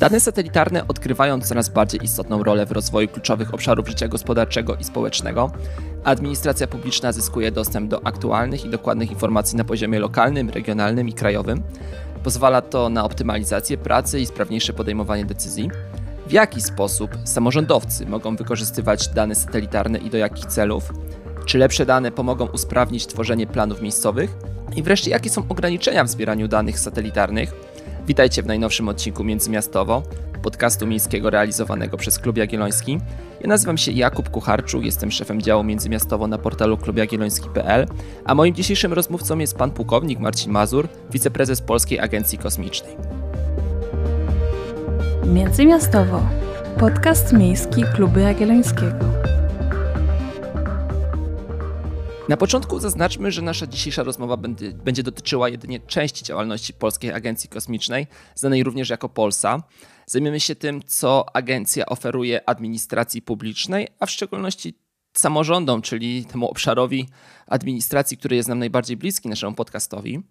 Dane satelitarne odgrywają coraz bardziej istotną rolę w rozwoju kluczowych obszarów życia gospodarczego i społecznego. Administracja publiczna zyskuje dostęp do aktualnych i dokładnych informacji na poziomie lokalnym, regionalnym i krajowym. Pozwala to na optymalizację pracy i sprawniejsze podejmowanie decyzji. W jaki sposób samorządowcy mogą wykorzystywać dane satelitarne i do jakich celów? Czy lepsze dane pomogą usprawnić tworzenie planów miejscowych? I wreszcie, jakie są ograniczenia w zbieraniu danych satelitarnych? Witajcie w najnowszym odcinku Międzymiastowo, podcastu miejskiego realizowanego przez Klub Jagielloński. Ja nazywam się Jakub Kucharczu, jestem szefem działu Międzymiastowo na portalu klubjagielloński.pl, a moim dzisiejszym rozmówcą jest pan pułkownik Marcin Mazur, wiceprezes Polskiej Agencji Kosmicznej. Międzymiastowo, podcast miejski Klubu Jagiellońskiego. Na początku zaznaczmy, że nasza dzisiejsza rozmowa będzie, dotyczyła jedynie części działalności Polskiej Agencji Kosmicznej, znanej również jako Polsa. Zajmiemy się tym, co agencja oferuje administracji publicznej, a w szczególności samorządom, czyli temu obszarowi administracji, który jest nam najbardziej bliski naszemu podcastowi.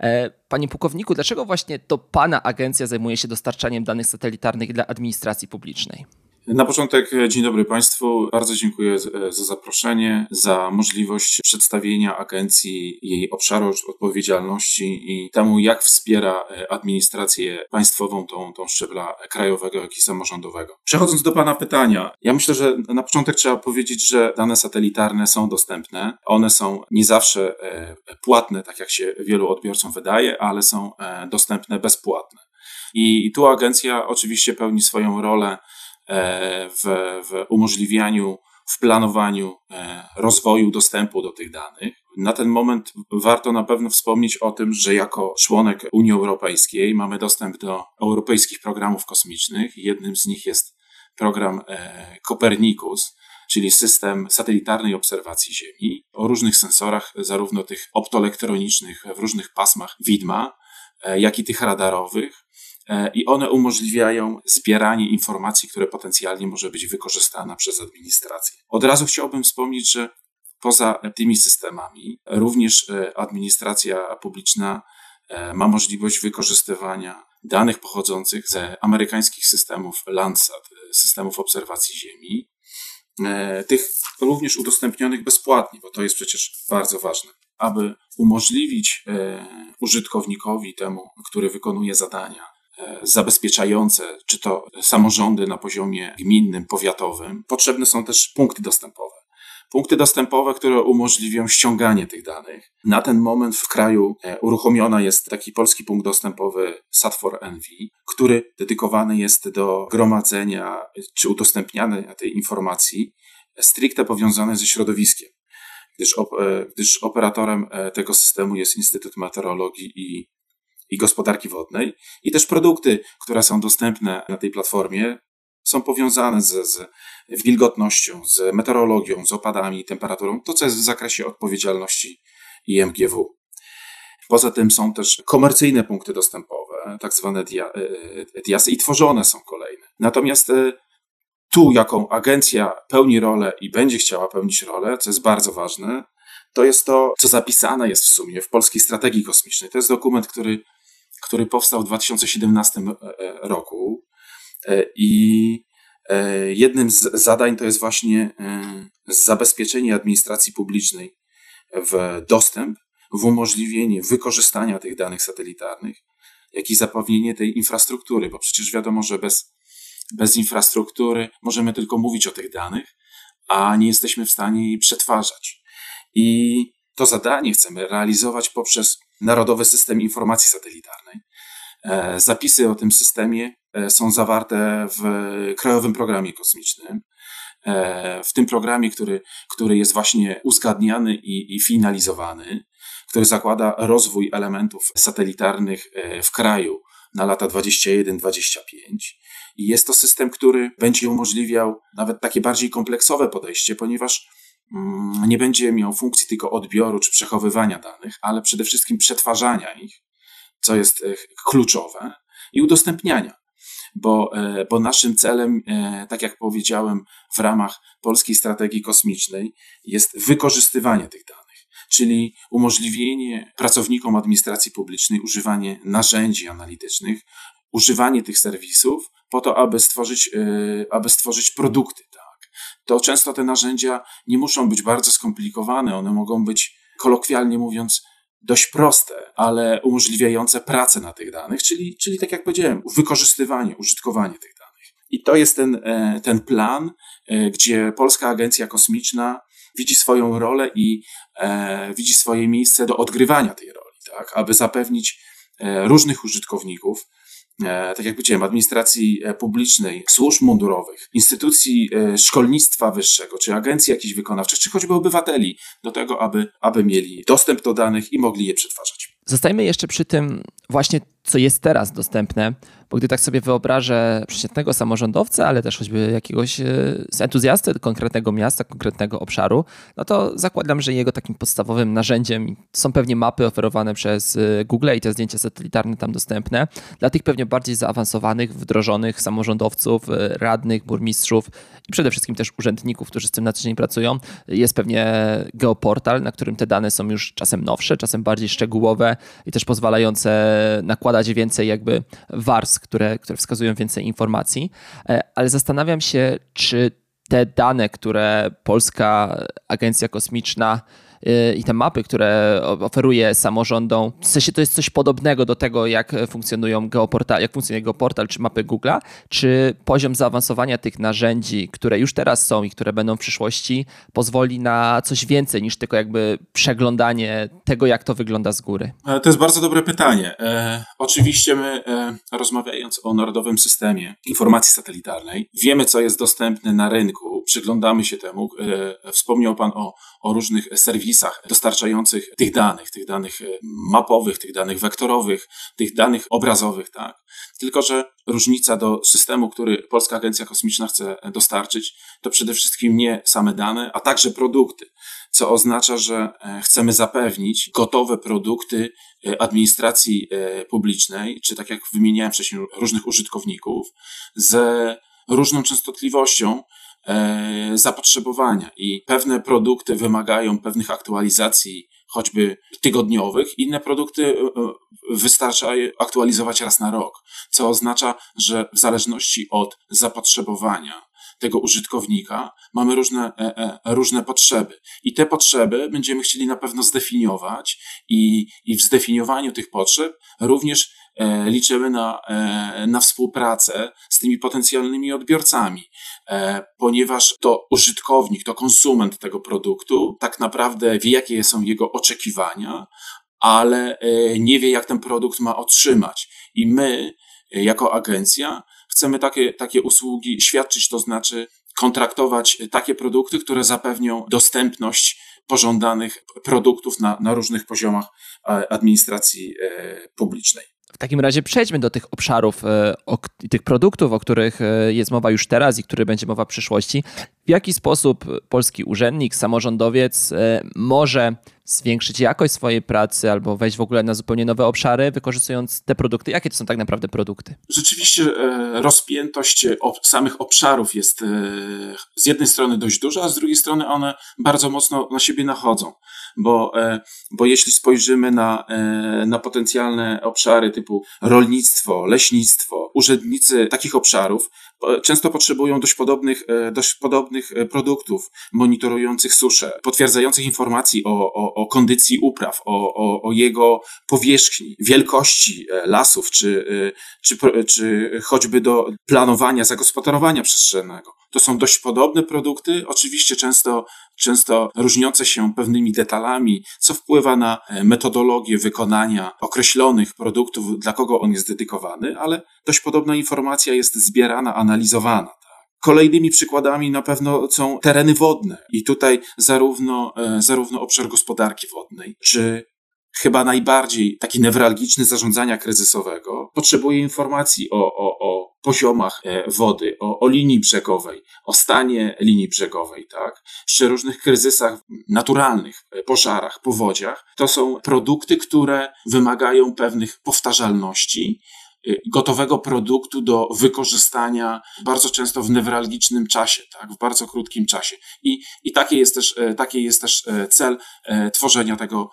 E, panie pułkowniku, dlaczego właśnie to Pana agencja zajmuje się dostarczaniem danych satelitarnych dla administracji publicznej? Na początek e, dzień dobry Państwu. Bardzo dziękuję e, za zaproszenie, za możliwość przedstawienia agencji, jej obszaru odpowiedzialności i temu, jak wspiera e, administrację państwową, tą, tą szczebla krajowego, jak i samorządowego. Przechodząc do Pana pytania, ja myślę, że na początek trzeba powiedzieć, że dane satelitarne są dostępne. One są nie zawsze płatne, tak jak się wielu odbiorcom wydaje, ale są dostępne bezpłatne. I tu agencja oczywiście pełni swoją rolę w, w umożliwianiu, w planowaniu e, rozwoju dostępu do tych danych. Na ten moment warto na pewno wspomnieć o tym, że jako członek Unii Europejskiej mamy dostęp do europejskich programów kosmicznych. Jednym z nich jest program Copernicus, czyli system satelitarnej obserwacji Ziemi o różnych sensorach, zarówno tych optoelektronicznych w różnych pasmach widma, e, jak i tych radarowych. E, i one umożliwiają zbieranie informacji, które potencjalnie może być wykorzystana przez administrację. Od razu chciałbym wspomnieć, że poza tymi systemami również e, administracja publiczna e, ma możliwość wykorzystywania danych pochodzących ze amerykańskich systemów Landsat, systemów obserwacji Ziemi, tych również udostępnionych bezpłatnie, bo to jest przecież bardzo ważne, aby umożliwić użytkownikowi, temu, który wykonuje zadania, zabezpieczające, czy to samorządy na poziomie gminnym, powiatowym, potrzebne są też punkty dostępowe. Punkty dostępowe, które umożliwią ściąganie tych danych. Na ten moment w kraju e, uruchomiona jest taki polski punkt dostępowy SAT4NV, który dedykowany jest do gromadzenia czy udostępniania tej informacji stricte powiązane ze środowiskiem, gdyż, op, e, gdyż operatorem tego systemu jest Instytut Meteorologii i i gospodarki wodnej. I też produkty, które są dostępne na tej platformie, są powiązane z, z wilgotnością, z meteorologią, z opadami, temperaturą, to co jest w zakresie odpowiedzialności IMGW. Poza tym są też komercyjne punkty dostępowe, tak zwane diasy, i tworzone są kolejne. Natomiast e, tu, jaką agencja pełni rolę i będzie chciała pełnić rolę, co jest bardzo ważne, to jest to, co zapisane jest w sumie w polskiej strategii kosmicznej. To jest dokument, który który powstał w 2017 e, e, roku. E, I jednym z zadań to jest właśnie zabezpieczenie administracji publicznej w dostęp, w umożliwienie wykorzystania tych danych satelitarnych, jak i zapewnienie tej infrastruktury, bo przecież wiadomo, że bez, bez infrastruktury możemy tylko mówić o tych danych, a nie jesteśmy w stanie jej przetwarzać. I to zadanie chcemy realizować poprzez Narodowy System Informacji Satelitarnej. E, zapisy o tym systemie e, są zawarte w Krajowym Programie Kosmicznym. E, w tym programie, który, który jest właśnie uzgadniany i, i finalizowany, który zakłada rozwój elementów satelitarnych w kraju na lata 21-25. I jest to system, który będzie umożliwiał nawet takie bardziej kompleksowe podejście, ponieważ nie będzie miał funkcji tylko odbioru czy przechowywania danych, ale przede wszystkim przetwarzania ich, co jest e, kluczowe, i udostępniania. Bo, e, bo naszym celem, e, tak jak powiedziałem, w ramach polskiej strategii kosmicznej jest wykorzystywanie tych danych, czyli umożliwienie pracownikom administracji publicznej używanie narzędzi analitycznych, używanie tych serwisów po to, aby stworzyć, aby stworzyć produkty. To często te narzędzia nie muszą być bardzo skomplikowane, one mogą być kolokwialnie mówiąc dość proste, ale umożliwiające pracę na tych danych, czyli, czyli tak jak powiedziałem, wykorzystywanie, użytkowanie tych danych. I to jest ten, e, ten plan, e, gdzie Polska Agencja Kosmiczna widzi swoją rolę i e, widzi swoje miejsce do odgrywania tej roli, tak, aby zapewnić różnych użytkowników, tak jak powiedziałem, administracji publicznej, służb mundurowych, instytucji szkolnictwa wyższego, czy agencji jakichś wykonawczych, czy choćby obywateli, do tego, aby, aby mieli dostęp do danych i mogli je przetwarzać. Zostajmy jeszcze przy tym właśnie, co jest teraz dostępne, bo gdy tak sobie wyobrażę przeciętnego samorządowca, ale też choćby jakiegoś e, entuzjasty konkretnego miasta, konkretnego obszaru, no to zakładam, że jego takim podstawowym narzędziem są pewnie mapy oferowane przez e, Google i te zdjęcia satelitarne tam dostępne. Dla tych pewnie bardziej zaawansowanych, wdrożonych samorządowców, e, radnych, burmistrzów i przede wszystkim też urzędników, którzy z tym na co dzień pracują, jest pewnie geoportal, na którym te dane są już czasem nowsze, czasem bardziej szczegółowe i też pozwalające nakładać więcej jakby warstw które, które wskazują więcej informacji, e, ale zastanawiam się, czy te dane, które Polska Agencja Kosmiczna i te mapy, które oferuje samorządom, w sensie to jest coś podobnego do tego, jak funkcjonują geoportal, jak funkcjonuje geoportal czy mapy Google'a, czy poziom zaawansowania tych narzędzi, które już teraz są i które będą w przyszłości, pozwoli na coś więcej niż tylko jakby przeglądanie tego, jak to wygląda z góry? E, to jest bardzo dobre pytanie. E, oczywiście my, e, rozmawiając o narodowym systemie informacji satelitarnej, wiemy, co jest dostępne na rynku, przyglądamy się temu. E, wspomniał Pan o, o różnych serwisach, dostarczających tych danych, tych danych e, mapowych, tych danych wektorowych, tych danych obrazowych, tak. Tylko, że różnica do systemu, który Polska Agencja Kosmiczna chce dostarczyć, to przede wszystkim nie same dane, a także produkty, co oznacza, że e, chcemy zapewnić gotowe produkty e, administracji publicznej, czy tak jak wymieniałem wcześniej, różnych użytkowników, z różną częstotliwością, E, zapotrzebowania i pewne produkty wymagają pewnych aktualizacji, choćby tygodniowych, inne produkty e, e, wystarcza aktualizować raz na rok, co oznacza, że w zależności od zapotrzebowania tego użytkownika mamy różne, różne potrzeby. I te potrzeby będziemy chcieli na pewno zdefiniować, i, i w zdefiniowaniu tych potrzeb również E, liczymy na, e, na współpracę z tymi potencjalnymi odbiorcami, e, ponieważ to użytkownik, to konsument tego produktu tak naprawdę wie, jakie są jego oczekiwania, ale nie wie, jak ten produkt ma otrzymać. I my, jako agencja, chcemy takie, takie usługi świadczyć, to znaczy kontraktować takie produkty, które zapewnią dostępność pożądanych produktów na, na różnych poziomach administracji publicznej. W takim razie przejdźmy do tych obszarów i tych produktów, o których e, jest mowa już teraz i które będzie mowa w przyszłości. W jaki sposób polski urzędnik, samorządowiec e, może zwiększyć jakość swojej pracy albo wejść w ogóle na zupełnie nowe obszary, wykorzystując te produkty? Jakie to są tak naprawdę produkty? Rzeczywiście e, rozpiętość samych obszarów jest z jednej strony dość duża, a z drugiej strony one bardzo mocno na siebie nachodzą, bo, bo jeśli spojrzymy na, na potencjalne obszary typu rolnictwo, leśnictwo, urzędnicy takich obszarów często potrzebują dość podobnych, e, dość podobnych e, produktów monitorujących suszę, potwierdzających informacji o, o, o kondycji upraw, o, o, o jego powierzchni, wielkości e, lasów, czy, czy, czy choćby do planowania, zagospodarowania przestrzennego. To są dość podobne produkty, oczywiście często, często różniące się pewnymi detalami, co wpływa na metodologię wykonania określonych produktów, dla kogo on jest dedykowany, ale dość podobna informacja jest zbierana, analizowana. Tak. Kolejnymi przykładami na pewno są tereny wodne i tutaj zarówno, e, zarówno obszar gospodarki wodnej, czy chyba najbardziej taki newralgiczny zarządzania kryzysowego, potrzebuje informacji o, o, o poziomach e, wody, o, o linii brzegowej, o stanie linii brzegowej, tak? Przy różnych kryzysach naturalnych, e, pożarach, powodziach, to są produkty, które wymagają pewnych powtarzalności Y, gotowego produktu do wykorzystania bardzo często w newralgicznym czasie, tak, w bardzo krótkim czasie. I, i taki, jest też, e, taki jest też e, cel e, tworzenia tego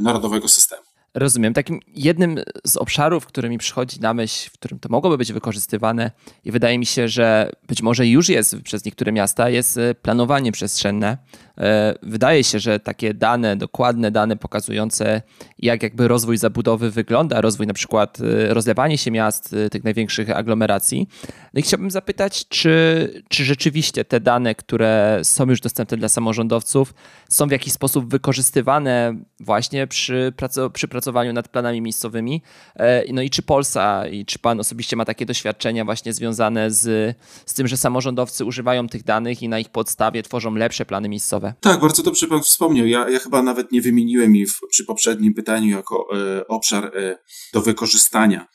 narodowego systemu. Rozumiem. Takim jednym z obszarów, który mi przychodzi na myśl, w którym to mogłoby być wykorzystywane i wydaje mi się, że być może już jest przez niektóre miasta, jest e, planowanie przestrzenne. E, wydaje się, że takie dane, dokładne dane pokazujące, jak jakby rozwój zabudowy wygląda, rozwój na przykład e, rozlewanie się miast, tych największych aglomeracji. No i chciałbym zapytać, czy, czy rzeczywiście te dane, które są już dostępne dla samorządowców, są w jakiś sposób wykorzystywane właśnie przy, przy pracowaniu nad planami miejscowymi. E, no i czy Polsa i czy Pan osobiście ma takie doświadczenia właśnie związane z, z tym, że samorządowcy używają tych danych i na ich podstawie tworzą lepsze plany miejscowe? Tak, bardzo dobrze Pan wspomniał. Ja, ja chyba nawet nie wymieniłem ich przy poprzednim pytaniu jako e, obszar e, do wykorzystania.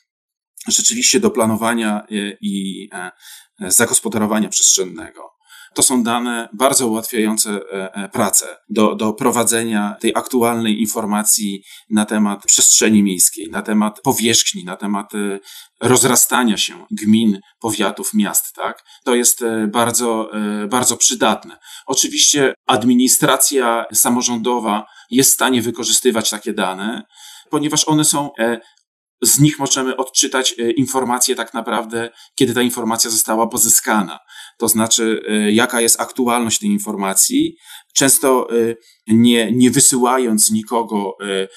Rzeczywiście do planowania e, i e, zagospodarowania przestrzennego to są dane bardzo ułatwiające e, e, pracę do, do prowadzenia tej aktualnej informacji na temat przestrzeni miejskiej, na temat powierzchni, na temat e, rozrastania się gmin, powiatów, miast, tak? To jest bardzo, bardzo przydatne. Oczywiście administracja samorządowa jest w stanie wykorzystywać takie dane, ponieważ one są z nich możemy odczytać informacje tak naprawdę, kiedy ta informacja została pozyskana. To znaczy, e, jaka jest aktualność tej informacji. Często e, nie, nie wysyłając nikogo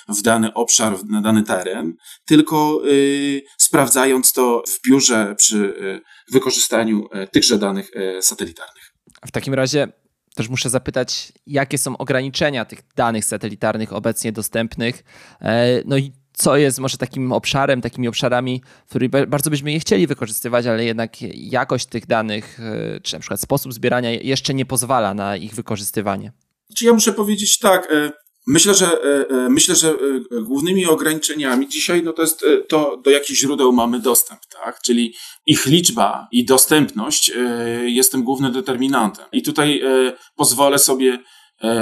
w dany obszar, na dany teren, tylko sprawdzając to w biurze przy wykorzystaniu tychże danych satelitarnych. W takim razie też muszę zapytać, jakie są ograniczenia tych danych satelitarnych obecnie dostępnych? No i co jest może takim obszarem, takimi obszarami, które bardzo byśmy je chcieli wykorzystywać, ale jednak jakość tych danych, e, czy na przykład sposób zbierania jeszcze nie pozwala na ich wykorzystywanie. Czy ja muszę powiedzieć tak, e, Myślę, że e, myślę, że głównymi ograniczeniami dzisiaj no to jest to, do jakich źródeł mamy dostęp, tak? Czyli ich liczba i dostępność jest tym głównym determinantem. I tutaj pozwolę sobie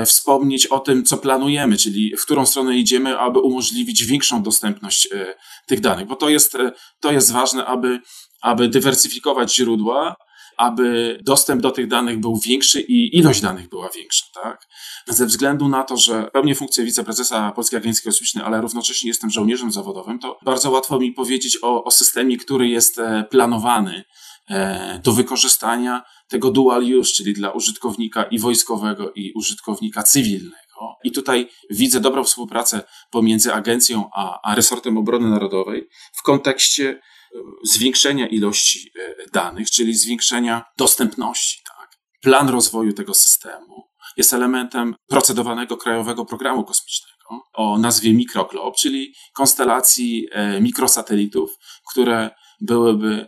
wspomnieć o tym, co planujemy, czyli w którą stronę idziemy, aby umożliwić większą dostępność e, tych danych, bo to jest, e, to jest ważne, aby, aby dywersyfikować źródła, aby dostęp do tych danych był większy i ilość danych była większa. Tak? Ze względu na to, że pełnię funkcję wiceprezesa Polskiej Agencji Kosmicznej, ale równocześnie jestem żołnierzem zawodowym, to bardzo łatwo mi powiedzieć o, o systemie, który jest planowany E, do wykorzystania tego dual use, czyli dla użytkownika i wojskowego, i użytkownika cywilnego. I tutaj widzę dobrą współpracę pomiędzy agencją a, a resortem obrony narodowej w kontekście e, zwiększenia ilości e, danych, czyli zwiększenia dostępności. Tak? Plan rozwoju tego systemu jest elementem procedowanego Krajowego Programu Kosmicznego o nazwie Mikroglob, czyli konstelacji mikrosatelitów, które byłyby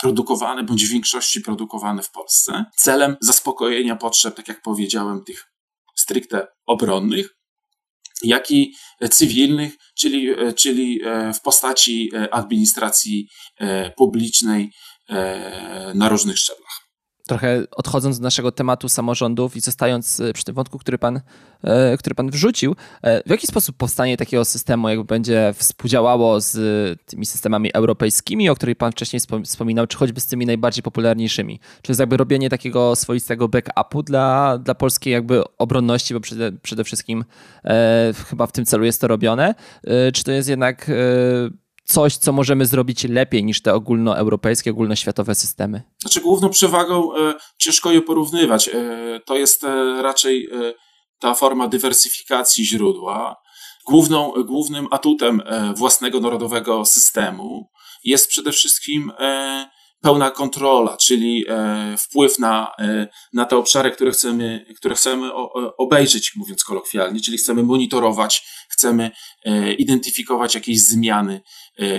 produkowane bądź w większości produkowane w Polsce celem zaspokojenia potrzeb, tak jak powiedziałem, tych stricte obronnych, jak i cywilnych, czyli, czyli e, w postaci e, administracji e, publicznej na różnych szczeblach trochę odchodząc z naszego tematu samorządów i zostając e, przy tym wątku, który pan, e, który pan wrzucił, e, w jaki sposób powstanie takiego systemu jakby będzie współdziałało z tymi systemami europejskimi, o których pan wcześniej wspominał, czy choćby z tymi najbardziej popularniejszymi? Czy jest jakby robienie takiego swoistego backupu dla, dla polskiej jakby obronności, bo przede, przede wszystkim e, chyba w tym celu jest to robione, e, czy to jest jednak e, coś, co możemy zrobić lepiej niż te ogólnoeuropejskie, ogólnoświatowe systemy? Znaczy, główną przewagą e, ciężko je porównywać. E, to jest e, raczej e, ta forma dywersyfikacji źródła. Główną, głównym atutem e, własnego narodowego systemu jest przede wszystkim e, pełna kontrola, czyli wpływ na, na te obszary, które chcemy, które chcemy obejrzeć, mówiąc kolokwialnie, czyli chcemy monitorować, chcemy identyfikować jakieś zmiany,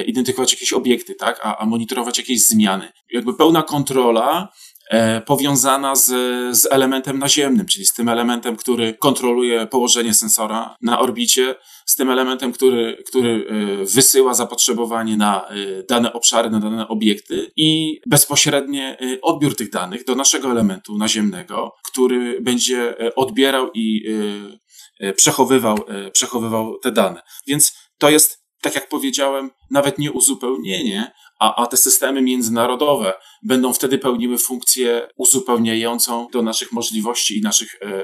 identyfikować jakieś obiekty, tak, a, a monitorować jakieś zmiany. Jakby pełna kontrola e, powiązana z, z elementem naziemnym, czyli z tym elementem, który kontroluje położenie sensora na orbicie, z tym elementem, który, który e, wysyła zapotrzebowanie na dane obszary, na dane obiekty i bezpośrednie odbiór tych danych do naszego elementu naziemnego, który będzie odbierał i przechowywał, przechowywał te dane. Więc to jest tak jak powiedziałem, nawet nie uzupełnienie, a, a te systemy międzynarodowe będą wtedy pełniły funkcję uzupełniającą do naszych możliwości i naszych e,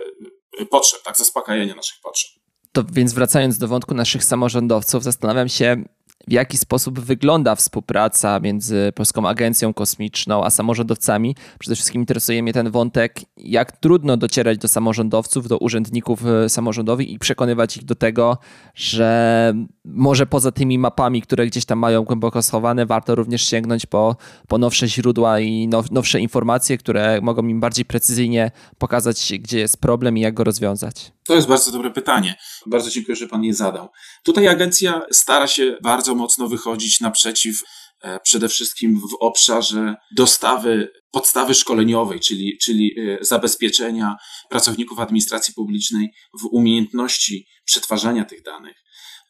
e potrzeb, tak, zaspokajania naszych potrzeb. To więc wracając do wątku naszych samorządowców, zastanawiam się, w jaki sposób wygląda współpraca między Polską Agencją Kosmiczną a samorządowcami. Przede wszystkim interesuje mnie ten wątek, jak trudno docierać do samorządowców, do urzędników e, samorządowych i przekonywać ich do tego, że może poza tymi mapami, które gdzieś tam mają głęboko schowane, warto również sięgnąć po, po nowsze źródła i now, nowsze informacje, które mogą im bardziej precyzyjnie pokazać, gdzie jest problem i jak go rozwiązać. To jest bardzo dobre pytanie. Bardzo dziękuję, że Pan je zadał. Tutaj agencja stara się bardzo mocno wychodzić naprzeciw e, przede wszystkim w obszarze dostawy podstawy szkoleniowej, czyli, czyli e, zabezpieczenia pracowników administracji publicznej w umiejętności przetwarzania tych danych.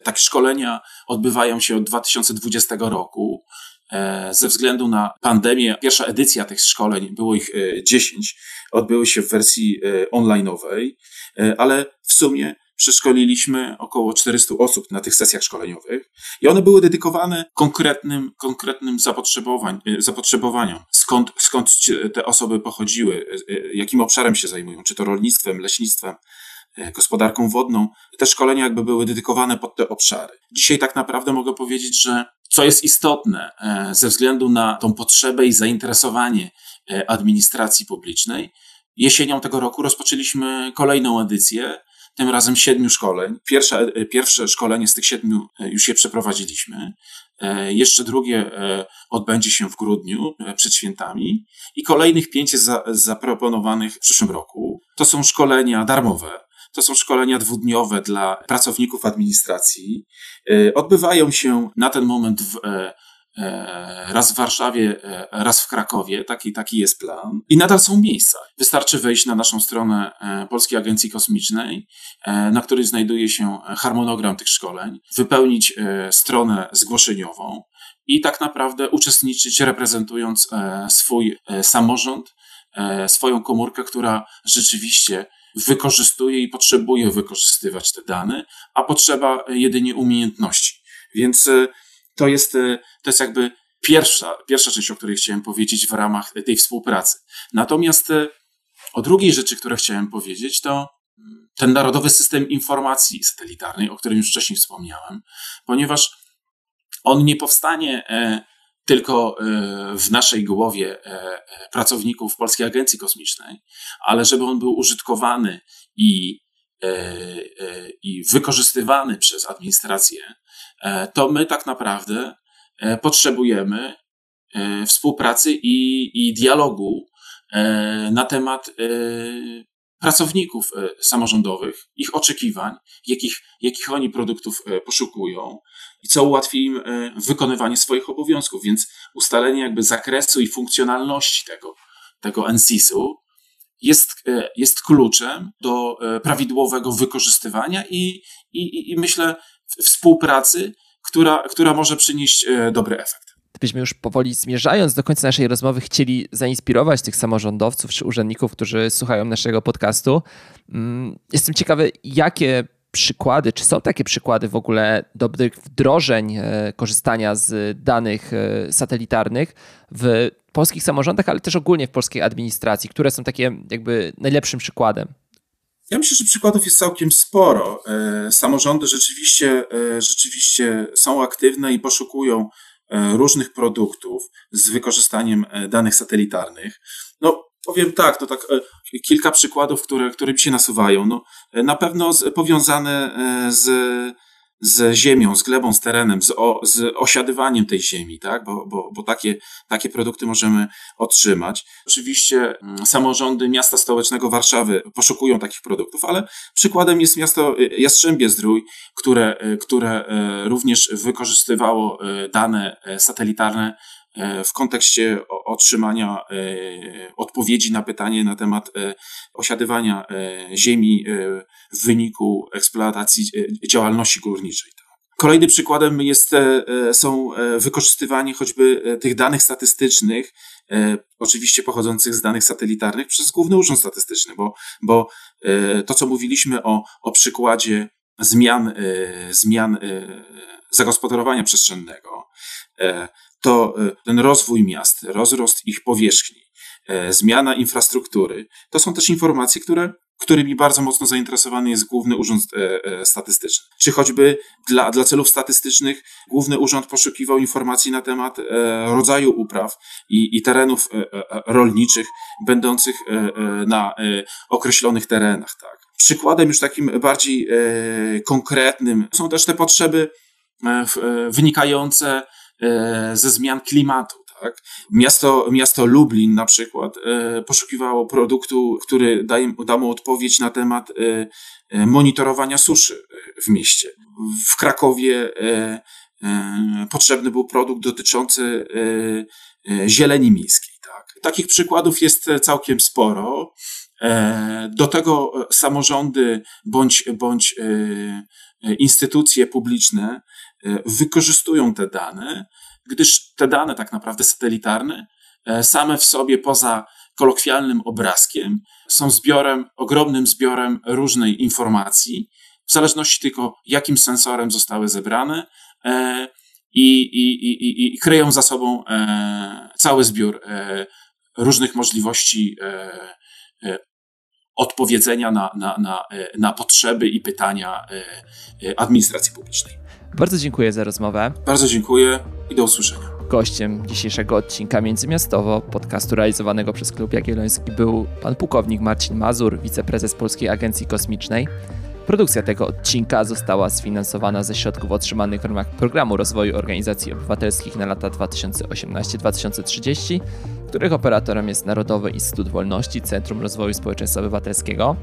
Takie szkolenia odbywają się od 2020 roku. E, ze względu na pandemię, pierwsza edycja tych szkoleń, było ich 10, odbyły się w wersji online'owej, ale w sumie przeszkoliliśmy około 400 osób na tych sesjach szkoleniowych i one były dedykowane konkretnym, konkretnym zapotrzebowań, e, zapotrzebowaniom. Skąd, skąd te osoby pochodziły, e, e, jakim obszarem się zajmują, czy to rolnictwem, leśnictwem, gospodarką wodną. Te szkolenia jakby były dedykowane pod te obszary. Dzisiaj tak naprawdę mogę powiedzieć, że co jest istotne ze względu na tą potrzebę i zainteresowanie administracji publicznej, jesienią tego roku rozpoczęliśmy kolejną edycję tym razem siedmiu szkoleń. Pierwsze, e, pierwsze szkolenie z tych siedmiu e, już je przeprowadziliśmy. E, jeszcze drugie odbędzie się w grudniu przed świętami i kolejnych pięć jest za, zaproponowanych w przyszłym roku. To są szkolenia darmowe. To są szkolenia dwudniowe dla pracowników administracji. Odbywają się na ten moment w E, raz w Warszawie, e, raz w Krakowie. Taki, taki jest plan. I nadal są miejsca. Wystarczy wejść na naszą stronę e, Polskiej Agencji Kosmicznej, na której znajduje się harmonogram tych szkoleń, wypełnić stronę zgłoszeniową i tak naprawdę uczestniczyć, reprezentując swój samorząd, swoją komórkę, która rzeczywiście wykorzystuje i potrzebuje wykorzystywać te dane, a potrzeba jedynie umiejętności. Więc to jest, e, to jest jakby pierwsza, pierwsza rzecz, o której chciałem powiedzieć w ramach tej współpracy. Natomiast e, o drugiej rzeczy, które chciałem powiedzieć, to ten Narodowy System Informacji Satelitarnej, o którym już wcześniej wspomniałem, ponieważ on nie powstanie e, tylko w naszej głowie pracowników Polskiej Agencji Kosmicznej, ale żeby on był użytkowany i, i wykorzystywany przez administrację E, to my tak naprawdę e, potrzebujemy e, współpracy i, i dialogu na temat pracowników samorządowych, ich oczekiwań, jakich, jakich oni produktów poszukują i co ułatwi im wykonywanie swoich obowiązków. Więc ustalenie jakby zakresu i funkcjonalności tego, tego NSIS-u jest, jest kluczem do prawidłowego wykorzystywania i, i, i myślę współpracy, która, która może przynieść e, dobry efekt. Gdybyśmy już powoli zmierzając do końca naszej rozmowy, chcieli zainspirować tych samorządowców czy urzędników, którzy słuchają naszego podcastu. Mm, jestem ciekawy, jakie przykłady, czy są takie przykłady w ogóle dobrych wdrożeń e, korzystania z danych e, satelitarnych w polskich samorządach, ale też ogólnie w polskiej administracji, które są takie jakby najlepszym przykładem? Ja myślę, że przykładów jest całkiem sporo. E, samorządy rzeczywiście, rzeczywiście są aktywne i poszukują różnych produktów z wykorzystaniem danych satelitarnych. No, powiem tak, to tak kilka przykładów, które, które mi się nasuwają. No, na pewno powiązane z z ziemią, z glebą, z terenem, z, o, z osiadywaniem tej ziemi, tak? bo, bo, bo takie, takie produkty możemy otrzymać. Oczywiście mm, samorządy miasta stołecznego Warszawy poszukują takich produktów, ale przykładem jest miasto y, Jastrzębie Zdrój, które, y, które y, również wykorzystywało dane satelitarne w kontekście otrzymania odpowiedzi na pytanie na temat osiadywania ziemi w wyniku eksploatacji działalności górniczej. Kolejnym przykładem jest, są wykorzystywanie choćby tych danych statystycznych, oczywiście pochodzących z danych satelitarnych przez Główny Urząd Statystyczny, bo, bo to, co mówiliśmy o, o przykładzie zmian, zmian zagospodarowania przestrzennego, to e, ten rozwój miast, rozrost ich powierzchni, e, zmiana infrastruktury, to są też informacje, które którymi bardzo mocno zainteresowany jest Główny Urząd Statystyczny. Czy choćby dla, dla celów statystycznych Główny Urząd poszukiwał informacji na temat rodzaju upraw i, i terenów rolniczych będących na określonych terenach. Tak. Przykładem już takim bardziej konkretnym są też te potrzeby wynikające ze zmian klimatu. Tak? Miasto, miasto Lublin na przykład e, poszukiwało produktu, który daje, da mu odpowiedź na temat e, e, monitorowania suszy w mieście. W Krakowie potrzebny był produkt dotyczący zieleni miejskiej. Tak? Takich przykładów jest całkiem sporo. Do tego samorządy bądź, bądź instytucje publiczne wykorzystują te dane gdyż te dane tak naprawdę satelitarne, e, same w sobie poza kolokwialnym obrazkiem, są zbiorem, ogromnym zbiorem różnej informacji, w zależności tylko jakim sensorem zostały zebrane e, i, i, i, i kryją za sobą e, cały zbiór różnych możliwości odpowiedzenia na, na, na, na potrzeby i pytania administracji publicznej. Bardzo dziękuję za rozmowę. Bardzo dziękuję i do usłyszenia. Gościem dzisiejszego odcinka Międzymiastowo podcastu realizowanego przez Klub Jagielloński był pan pułkownik Marcin Mazur, wiceprezes Polskiej Agencji Kosmicznej. Produkcja tego odcinka została sfinansowana ze środków otrzymanych w ramach Programu Rozwoju Organizacji Obywatelskich na lata 2018-2030, których operatorem jest Narodowy Instytut Wolności Centrum Rozwoju Społeczeństwa Obywatelskiego.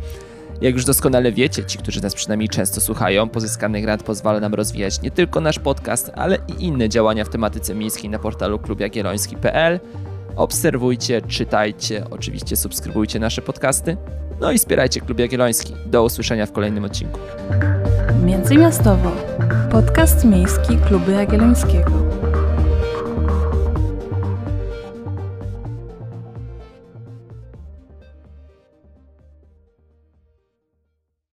Jak już doskonale wiecie, ci, którzy nas przynajmniej często słuchają, pozyskany grant pozwala nam rozwijać nie tylko nasz podcast, ale i inne działania w tematyce miejskiej na portalu klubjagielloński.pl. Obserwujcie, czytajcie, oczywiście subskrybujcie nasze podcasty, no i wspierajcie Klub Jagielloński. Do usłyszenia w kolejnym odcinku. Międzymiastowo. Podcast miejski Klubu Jagiellońskiego.